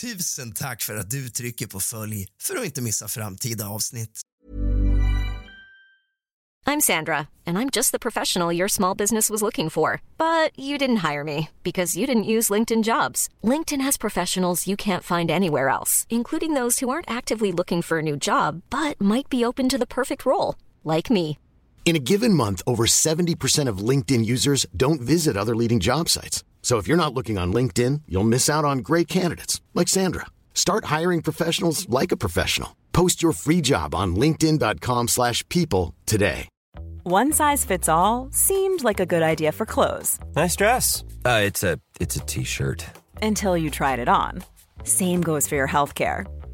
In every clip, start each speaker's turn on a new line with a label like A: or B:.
A: Tusen tack för att du trycker på följ för att inte missa framtida avsnitt.
B: I'm Sandra, and I'm just the professional your small business was looking for. But you didn't hire me because you didn't use LinkedIn jobs. LinkedIn has professionals you can't find anywhere else, including those who aren't actively looking for a new job but might be open to the perfect role, like me.
C: In a given month, over 70% of LinkedIn users don't visit other leading job sites. So if you're not looking on LinkedIn, you'll miss out on great candidates like Sandra. Start hiring professionals like a professional. Post your free job on linkedin.com/people slash people today.
D: One size fits all seemed like a good idea for clothes
E: Nice dress. Uh, it's a it's a t-shirt.
D: until you tried it on. Same goes for your healthcare.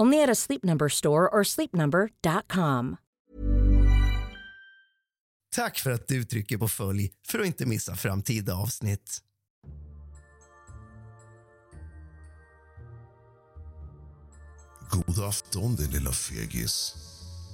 F: Only at a Sleep Number store or sleepnumber.com.
A: Tack för att du trycker på följ för att inte missa framtida avsnitt.
G: God afton din lilla fegis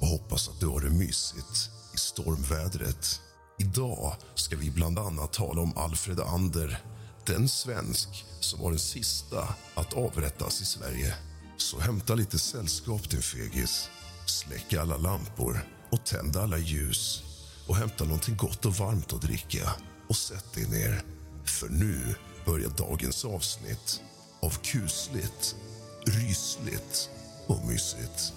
G: och hoppas att du har det mysigt i stormvädret. Idag ska vi bland annat tala om Alfred Ander, den svensk som var den sista att avrättas i Sverige. Så hämta lite sällskap din fegis. Släck alla lampor och tänd alla ljus och hämta någonting gott och varmt att dricka och sätt dig ner. För nu börjar dagens avsnitt av kusligt, rysligt och mysigt.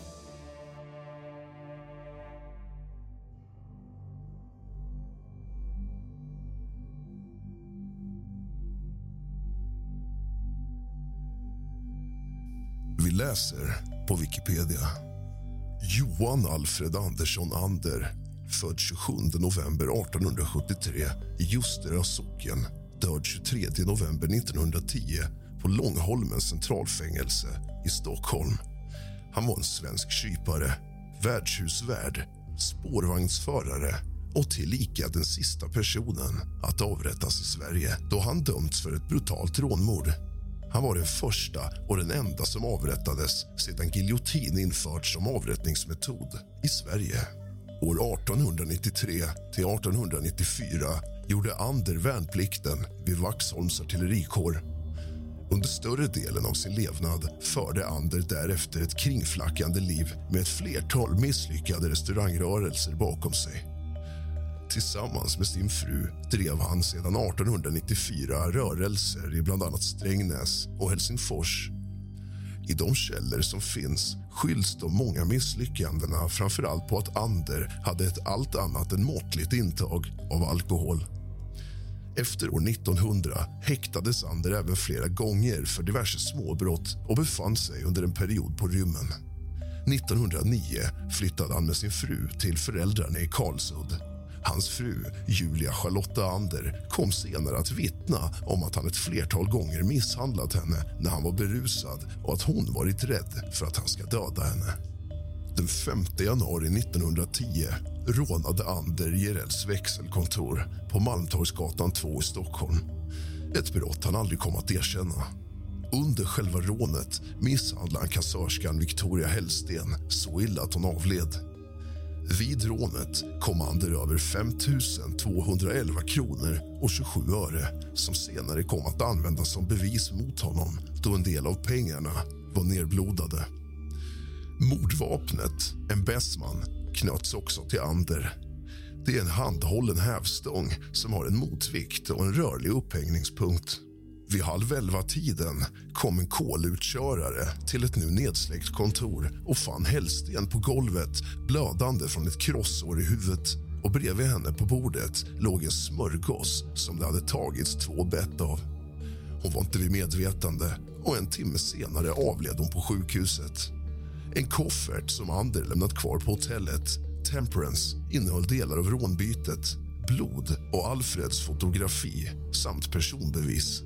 G: Läser på Wikipedia. Johan Alfred Andersson Ander, född 27 november 1873 i Ljusterö socken död 23 november 1910 på Långholmens centralfängelse i Stockholm. Han var en svensk kypare, värdshusvärd, spårvagnsförare och tillika den sista personen att avrättas i Sverige då han dömts för ett brutalt rånmord. Han var den första och den enda som avrättades sedan giljotin införts som avrättningsmetod i Sverige. År 1893 till 1894 gjorde Ander värnplikten vid Vaxholms artillerikår. Under större delen av sin levnad förde Ander därefter ett kringflackande liv med ett flertal misslyckade restaurangrörelser bakom sig. Tillsammans med sin fru drev han sedan 1894 rörelser i bland annat Strängnäs och Helsingfors. I de källor som finns skylls de många misslyckandena framförallt på att Ander hade ett allt annat än måttligt intag av alkohol. Efter år 1900 häktades Ander även flera gånger för diverse småbrott och befann sig under en period på rymmen. 1909 flyttade han med sin fru till föräldrarna i Karlsud. Hans fru, Julia Charlotta Ander, kom senare att vittna om att han ett flertal gånger misshandlat henne när han var berusad och att hon varit rädd för att han ska döda henne. Den 5 januari 1910 rånade Ander Jerells växelkontor på Malmtorgsgatan 2 i Stockholm. Ett brott han aldrig kom att erkänna. Under själva rånet misshandlade han kassörskan Victoria Hellsten så illa att hon avled. Vid rånet kom Ander över 5 211 kronor och 27 öre som senare kom att användas som bevis mot honom då en del av pengarna var nerblodade. Mordvapnet, en Bessman, knöts också till Ander. Det är en handhållen hävstång som har en motvikt och en rörlig upphängningspunkt. Vid halv elva-tiden kom en kolutkörare till ett nu nedsläckt kontor och fann Hellsten på golvet blödande från ett krossår i huvudet. Och Bredvid henne på bordet låg en smörgås som det hade tagits två bett av. Hon var inte vid medvetande och en timme senare avled hon på sjukhuset. En koffert som Ander lämnat kvar på hotellet, Temperance, innehöll delar av rånbytet, blod och Alfreds fotografi samt personbevis.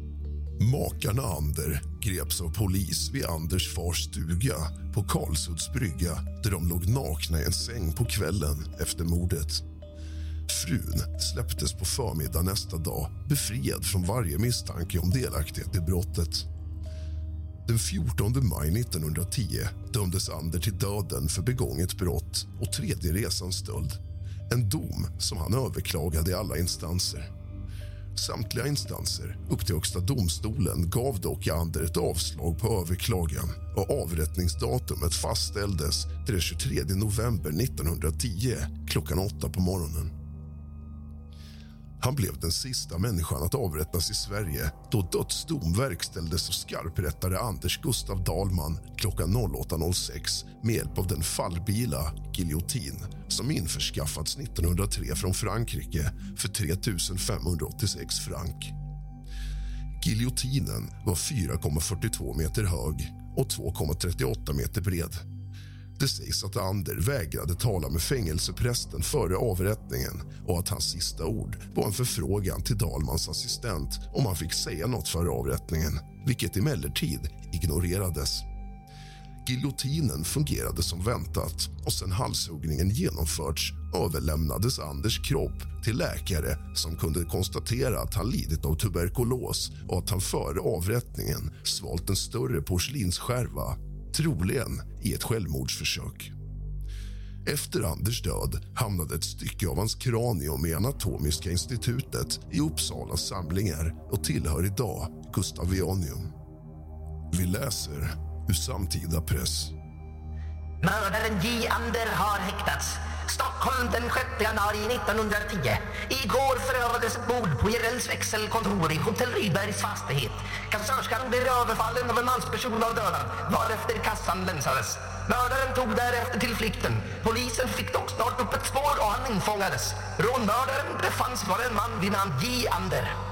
G: Makarna Ander greps av polis vid Anders fars stuga på Karlsudds brygga där de låg nakna i en säng på kvällen efter mordet. Frun släpptes på förmiddag nästa dag befriad från varje misstanke om delaktighet i brottet. Den 14 maj 1910 dömdes Ander till döden för begånget brott och tredje resans stöld. En dom som han överklagade i alla instanser. Samtliga instanser upp till Högsta domstolen gav dock Ander ett avslag på överklagan och avrättningsdatumet fastställdes till den 23 november 1910 klockan åtta på morgonen. Han blev den sista människan att avrättas i Sverige då dödsdom verkställdes av skarprättare Anders Gustav Dahlman klockan 08.06 med hjälp av den fallbila giljotin som införskaffats 1903 från Frankrike för 3 586 frank. Giljotinen var 4,42 meter hög och 2,38 meter bred. Det sägs att Ander vägrade tala med fängelseprästen före avrättningen och att hans sista ord var en förfrågan till Dalmans assistent om han fick säga något före avrättningen, vilket emellertid ignorerades. Giljotinen fungerade som väntat och sen halshuggningen genomförts överlämnades Anders kropp till läkare som kunde konstatera att han lidit av tuberkulos och att han före avrättningen svalt en större porslinsskärva troligen i ett självmordsförsök. Efter Anders död hamnade ett stycke av hans kranium i Anatomiska institutet i Uppsalas samlingar och tillhör idag Gustavianium. Vi läser ur samtida press.
H: Mördaren J. Ander har häktats. Stockholm den 6 januari 1910. Igår förövades ett mord på Jerells växelkontor i Hotell Rydbergs fastighet. Kassörskan blev överfallen av en mansperson och dödad, varefter kassan länsades. Mördaren tog därefter till flykten. Polisen fick dock snart upp ett spår och han infångades. Rånmördaren befanns vara en man vid namn J. Ander.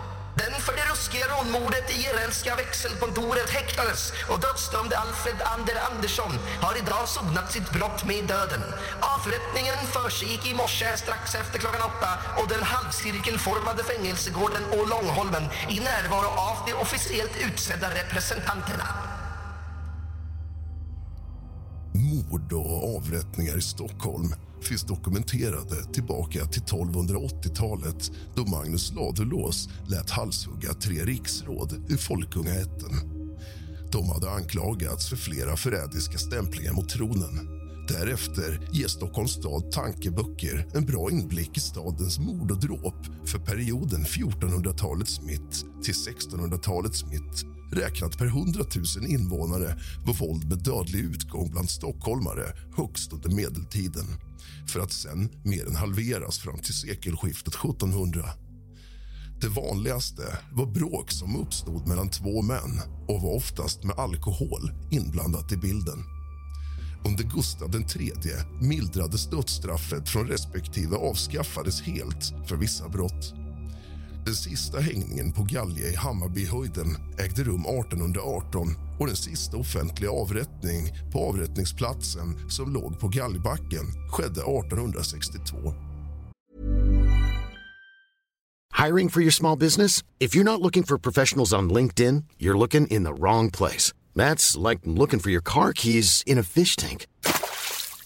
H: För det ruskiga rånmordet i Irländska växelkontoret häktades och dödsdömde Alfred Ander Andersson har idag sonat sitt brott med döden. Avrättningen försiggick i morse strax efter klockan åtta och den halvcirkelformade fängelsegården och Långholmen i närvaro av de officiellt utsedda representanterna.
G: Mord och avrättningar i Stockholm finns dokumenterade tillbaka till 1280-talet då Magnus Ladulås lät halshugga tre riksråd ur Folkungaätten. De hade anklagats för flera förrädiska stämplingar mot tronen. Därefter ger Stockholms stad tankeböcker en bra inblick i stadens mord och dråp för perioden 1400-talets mitt till 1600-talets mitt Räknat per 100 000 invånare var våld med dödlig utgång bland stockholmare högst under medeltiden för att sen mer än halveras fram till sekelskiftet 1700. Det vanligaste var bråk som uppstod mellan två män och var oftast med alkohol inblandat i bilden. Under Gustav III mildrades dödsstraffet från respektive avskaffades helt för vissa brott. Den sista hängningen på Galge i Hammarbyhöjden ägde rum 1818 och den sista offentliga avrättning på avrättningsplatsen som låg på Galgbacken skedde 1862.
C: Hiring for your small business? If you're not looking for professionals on LinkedIn, you're looking in the wrong place. That's like looking for your car keys in a fish tank.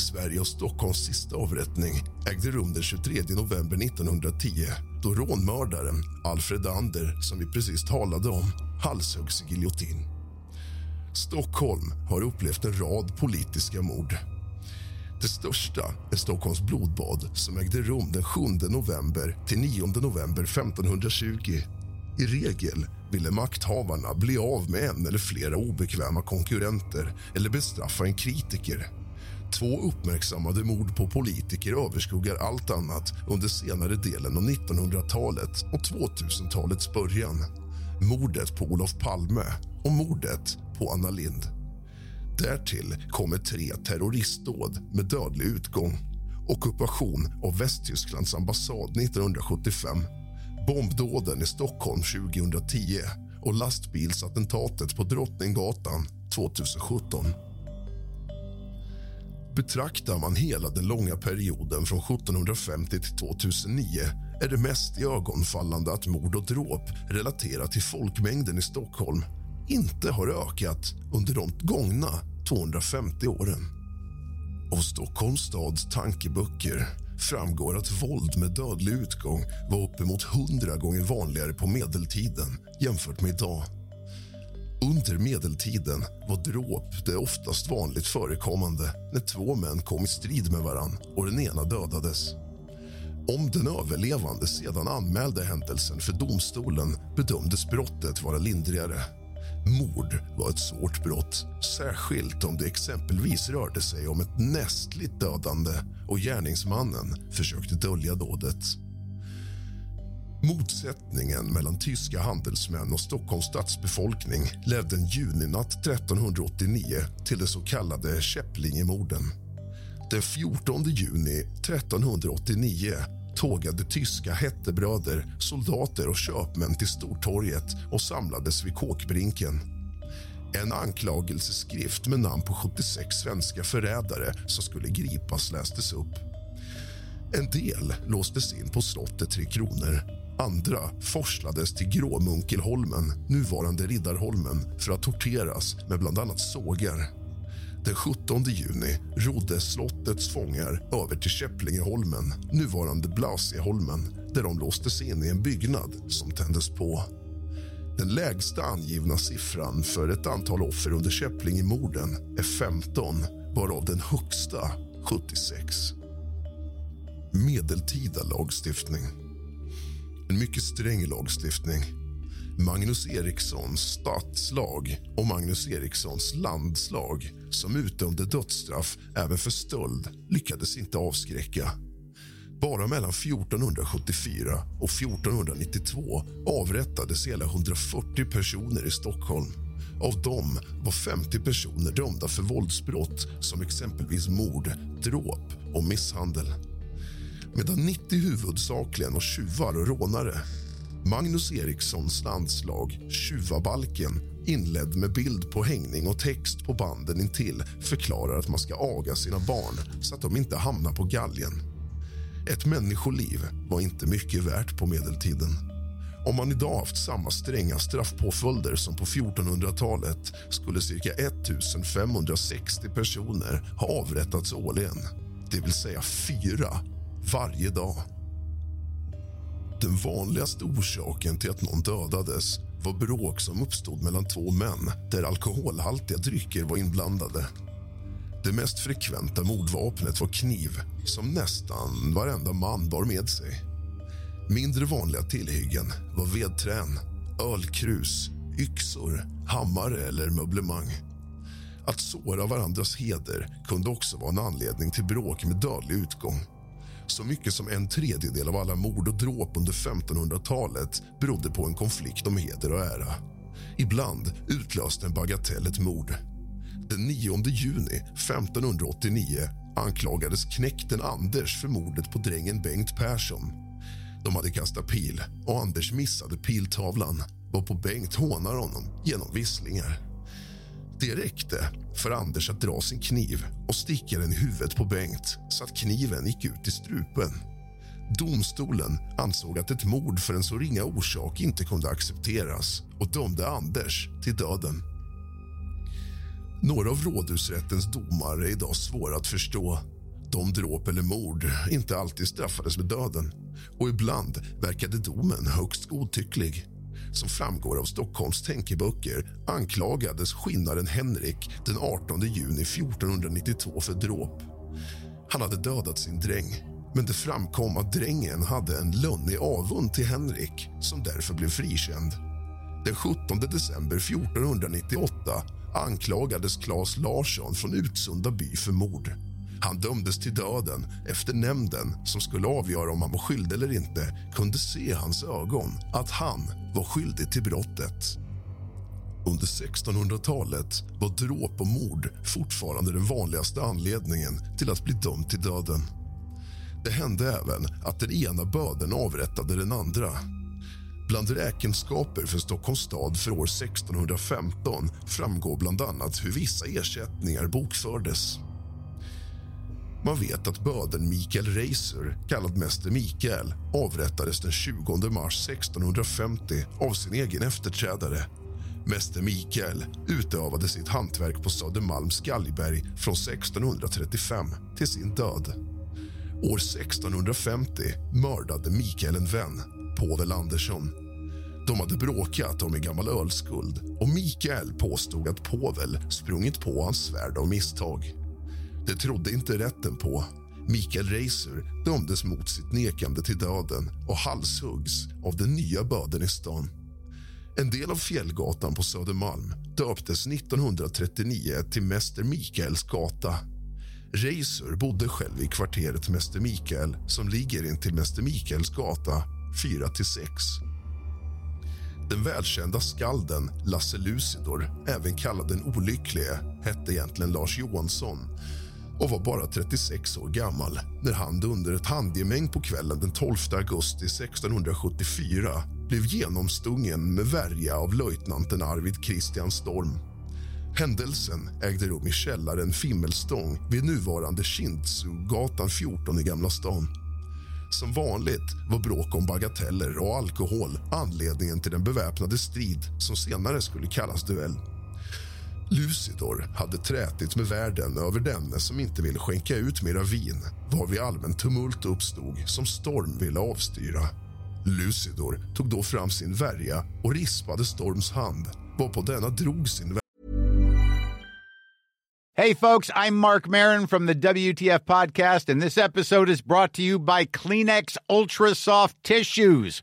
G: Sverige och Stockholms sista avrättning ägde rum den 23 november 1910 då rånmördaren Alfred Ander, som vi precis talade om, halshöggs i giljotin. Stockholm har upplevt en rad politiska mord. Det största är Stockholms blodbad som ägde rum den 7 november till 9 november 1520. I regel ville makthavarna bli av med en eller flera obekväma konkurrenter eller bestraffa en kritiker. Två uppmärksammade mord på politiker överskuggar allt annat under senare delen av 1900-talet och 2000-talets början. Mordet på Olof Palme och mordet på Anna Lind. Därtill kommer tre terroristdåd med dödlig utgång ockupation av Västtysklands ambassad 1975 bombdåden i Stockholm 2010 och lastbilsattentatet på Drottninggatan 2017. Betraktar man hela den långa perioden från 1750 till 2009 är det mest ögonfallande att mord och dråp relaterat till folkmängden i Stockholm inte har ökat under de gångna 250 åren. Av Stockholms stads tankeböcker framgår att våld med dödlig utgång var uppemot 100 gånger vanligare på medeltiden jämfört med idag. Under medeltiden var dråp det oftast vanligt förekommande när två män kom i strid med varann och den ena dödades. Om den överlevande sedan anmälde händelsen för domstolen bedömdes brottet vara lindrigare. Mord var ett svårt brott, särskilt om det exempelvis rörde sig om ett nästligt dödande och gärningsmannen försökte dölja dådet. Motsättningen mellan tyska handelsmän och Stockholms stadsbefolkning ledde en juninatt 1389 till de så kallade Käpplingemorden. Den 14 juni 1389 tågade tyska hettebröder, soldater och köpmän till Stortorget och samlades vid Kåkbrinken. En anklagelseskrift med namn på 76 svenska förrädare som skulle gripas lästes upp. En del låstes in på slottet Tre Kronor. Andra forslades till Gråmunkelholmen, nuvarande Riddarholmen för att torteras med bland annat sågar. Den 17 juni rodde slottets fångar över till Käpplingeholmen, nuvarande Blasieholmen där de låstes in i en byggnad som tändes på. Den lägsta angivna siffran för ett antal offer under Käpplingemorden är 15 varav den högsta 76. Medeltida lagstiftning. En mycket sträng lagstiftning Magnus Erikssons stadslag och Magnus Erikssons landslag som utdömde dödsstraff även för stöld lyckades inte avskräcka. Bara mellan 1474 och 1492 avrättades hela 140 personer i Stockholm. Av dem var 50 personer dömda för våldsbrott som exempelvis mord, dråp och misshandel. Medan 90 huvudsakligen var tjuvar och rånare Magnus Erikssons landslag Tjuvabalken inledd med bild på hängning och text på banden intill förklarar att man ska aga sina barn så att de inte hamnar på galgen. Ett människoliv var inte mycket värt på medeltiden. Om man idag haft samma stränga straffpåföljder som på 1400-talet skulle cirka 1560 personer ha avrättats årligen. Det vill säga fyra varje dag. Den vanligaste orsaken till att någon dödades var bråk som uppstod mellan två män där alkoholhaltiga drycker var inblandade. Det mest frekventa mordvapnet var kniv som nästan varenda man bar med sig. Mindre vanliga tillhyggen var vedträn, ölkrus, yxor, hammare eller möblemang. Att såra varandras heder kunde också vara en anledning till bråk med dödlig utgång. Så mycket som en tredjedel av alla mord och dråp under 1500-talet berodde på en konflikt om heder och ära. Ibland utlöste en bagatell ett mord. Den 9 juni 1589 anklagades knekten Anders för mordet på drängen Bengt Persson. De hade kastat pil och Anders missade piltavlan varpå Bengt hånar honom genom visslingar. Det räckte för Anders att dra sin kniv och sticka den i huvudet på Bengt så att kniven gick ut i strupen. Domstolen ansåg att ett mord för en så ringa orsak inte kunde accepteras och dömde Anders till döden. Några av rådhusrättens domar är idag svåra att förstå. De dråp eller mord inte alltid straffades med döden och ibland verkade domen högst godtycklig. Som framgår av Stockholms tänkeböcker anklagades skinnaren Henrik den 18 juni 1492 för dråp. Han hade dödat sin dräng men det framkom att drängen hade en lönnig avund till Henrik som därför blev frikänd. Den 17 december 1498 anklagades Claes Larsson från Utsunda by för mord. Han dömdes till döden efter nämnden som skulle avgöra om han var skyldig eller inte kunde se i hans ögon att han var skyldig till brottet. Under 1600-talet var dråp och mord fortfarande den vanligaste anledningen till att bli dömd till döden. Det hände även att den ena böden avrättade den andra. Bland räkenskaper för Stockholms stad för år 1615 framgår bland annat hur vissa ersättningar bokfördes. Man vet att böden Mikael Reiser, kallad Mäster Mikael avrättades den 20 mars 1650 av sin egen efterträdare. Mäster Mikael utövade sitt hantverk på Södermalms Galgberg från 1635 till sin död. År 1650 mördade Mikael en vän, Povel Andersson. De hade bråkat om en gammal ölskuld och Mikael påstod att Povel sprungit på hans svärd av misstag. Det trodde inte rätten på. Mikael Reiser dömdes mot sitt nekande till döden och halshuggs av den nya böden i stan. En del av Fjällgatan på Södermalm döptes 1939 till Mäster Mikaels gata. Reiser bodde själv i kvarteret Mäster Mikael som ligger intill Mäster Mikaels gata 4-6. Den välkända skalden Lasse Lucidor, även kallad den olycklige hette egentligen Lars Johansson och var bara 36 år gammal när han under ett handgemäng på kvällen den 12 augusti 1674 blev genomstungen med värja av löjtnanten Arvid Christian Storm. Händelsen ägde rum i källaren Fimmelstång vid nuvarande Kindsugatan 14 i Gamla stan. Som vanligt var bråk om bagateller och alkohol anledningen till den beväpnade strid som senare skulle kallas duell. Lucidor hade trätit med värden över denne som inte ville skänka ut mera vin varvid allmän tumult uppstod som Storm ville avstyra. Lucidor tog då fram sin värja och rispade Storms hand varpå denna drog sin
I: Hey, folks, I'm Mark Marin from the WTF Podcast, and this episode is brought to you by Kleenex Ultra Soft Tissues,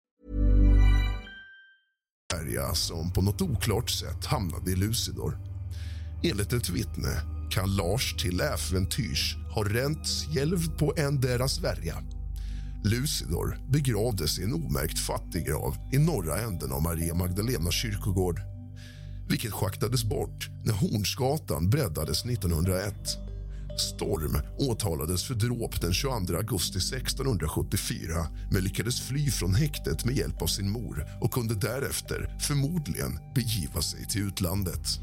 G: Som på något oklart sätt hamnade i Lucidor. Enligt ett vittne kan Lars till äventyrs ha ränt själv på en deras värja. Lucidor begravdes i en omärkt fattiggrav i norra änden av Maria Magdalena kyrkogård vilket schaktades bort när Hornsgatan breddades 1901. Storm åtalades för dråp den 22 augusti 1674 men lyckades fly från häktet med hjälp av sin mor och kunde därefter förmodligen begiva sig till utlandet.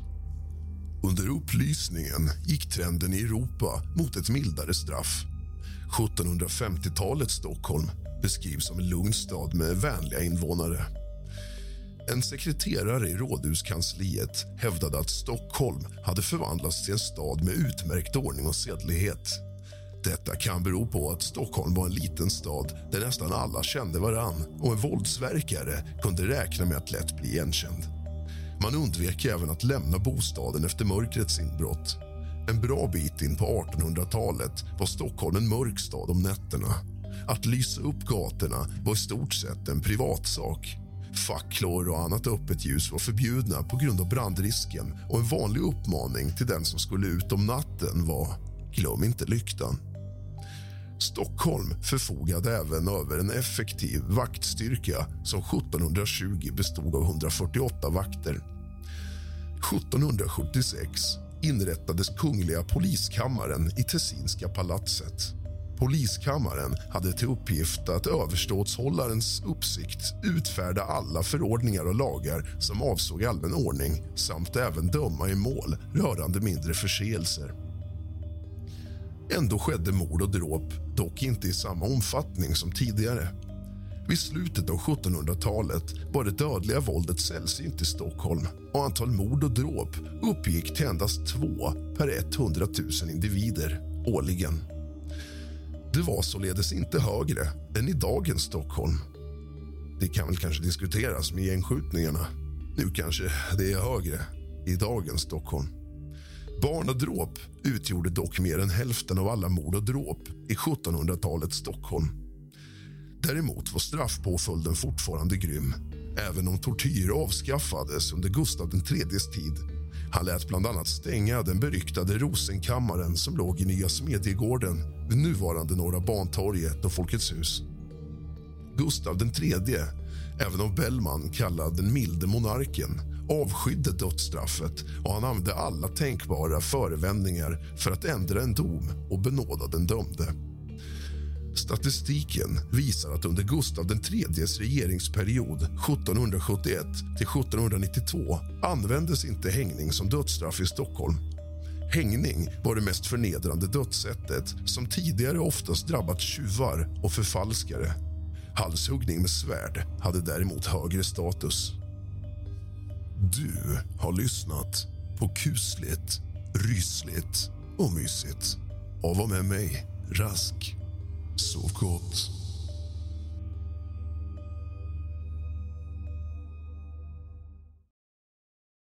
G: Under upplysningen gick trenden i Europa mot ett mildare straff. 1750-talets Stockholm beskrivs som en lugn stad med vänliga invånare. En sekreterare i rådhuskansliet hävdade att Stockholm hade förvandlats till en stad med utmärkt ordning och sedlighet. Detta kan bero på att Stockholm var en liten stad där nästan alla kände varann och en våldsverkare kunde räkna med att lätt bli igenkänd. Man undvek även att lämna bostaden efter mörkrets inbrott. En bra bit in på 1800-talet var Stockholm en mörk stad om nätterna. Att lysa upp gatorna var i stort sett en privatsak. Facklor och annat öppet ljus var förbjudna på grund av brandrisken och en vanlig uppmaning till den som skulle ut om natten var glöm inte lyktan. Stockholm förfogade även över en effektiv vaktstyrka som 1720 bestod av 148 vakter. 1776 inrättades Kungliga poliskammaren i Tessinska palatset. Poliskammaren hade till uppgift att överståthållarens uppsikt utfärda alla förordningar och lagar som avsåg allmän ordning samt även döma i mål rörande mindre förseelser. Ändå skedde mord och dråp, dock inte i samma omfattning som tidigare. Vid slutet av 1700-talet var det dödliga våldet sällsynt i Stockholm och antal mord och dråp uppgick till endast två per 100 000 individer årligen. Det var således inte högre än i dagens Stockholm. Det kan väl kanske diskuteras med gängskjutningarna. Nu kanske det är högre i dagens Stockholm. Barnadråp utgjorde dock mer än hälften av alla mord och dråp i 1700-talets Stockholm. Däremot var straffpåföljden fortfarande grym även om tortyr avskaffades under Gustav IIIs tid. Han lät bland annat stänga den beryktade Rosenkammaren som låg i Nya Smedjegården vid nuvarande Norra Bantorget och Folkets hus. Gustav III, även av Bellman kallad den milde monarken avskydde dödsstraffet och han använde alla tänkbara förevändningar för att ändra en dom och benåda den dömde. Statistiken visar att under Gustav IIIs regeringsperiod 1771 till 1792 användes inte hängning som dödsstraff i Stockholm. Hängning var det mest förnedrande dödssättet som tidigare oftast drabbat tjuvar och förfalskare. Halshuggning med svärd hade däremot högre status. Du har lyssnat på kusligt, rysligt och mysigt. Och var med mig, Rask. Sov gott.